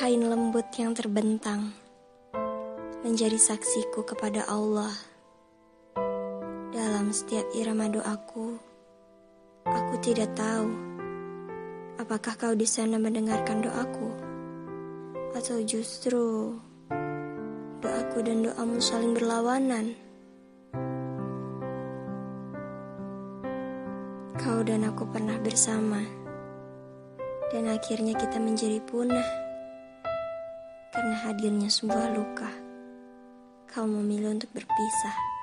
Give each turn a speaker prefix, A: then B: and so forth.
A: kain lembut yang terbentang menjadi saksiku kepada Allah. Dalam setiap irama doaku, aku tidak tahu apakah kau di sana mendengarkan doaku atau justru doaku dan doamu saling berlawanan. Kau dan aku pernah bersama, dan akhirnya kita menjadi punah karena hadirnya sebuah luka. Kau memilih untuk berpisah.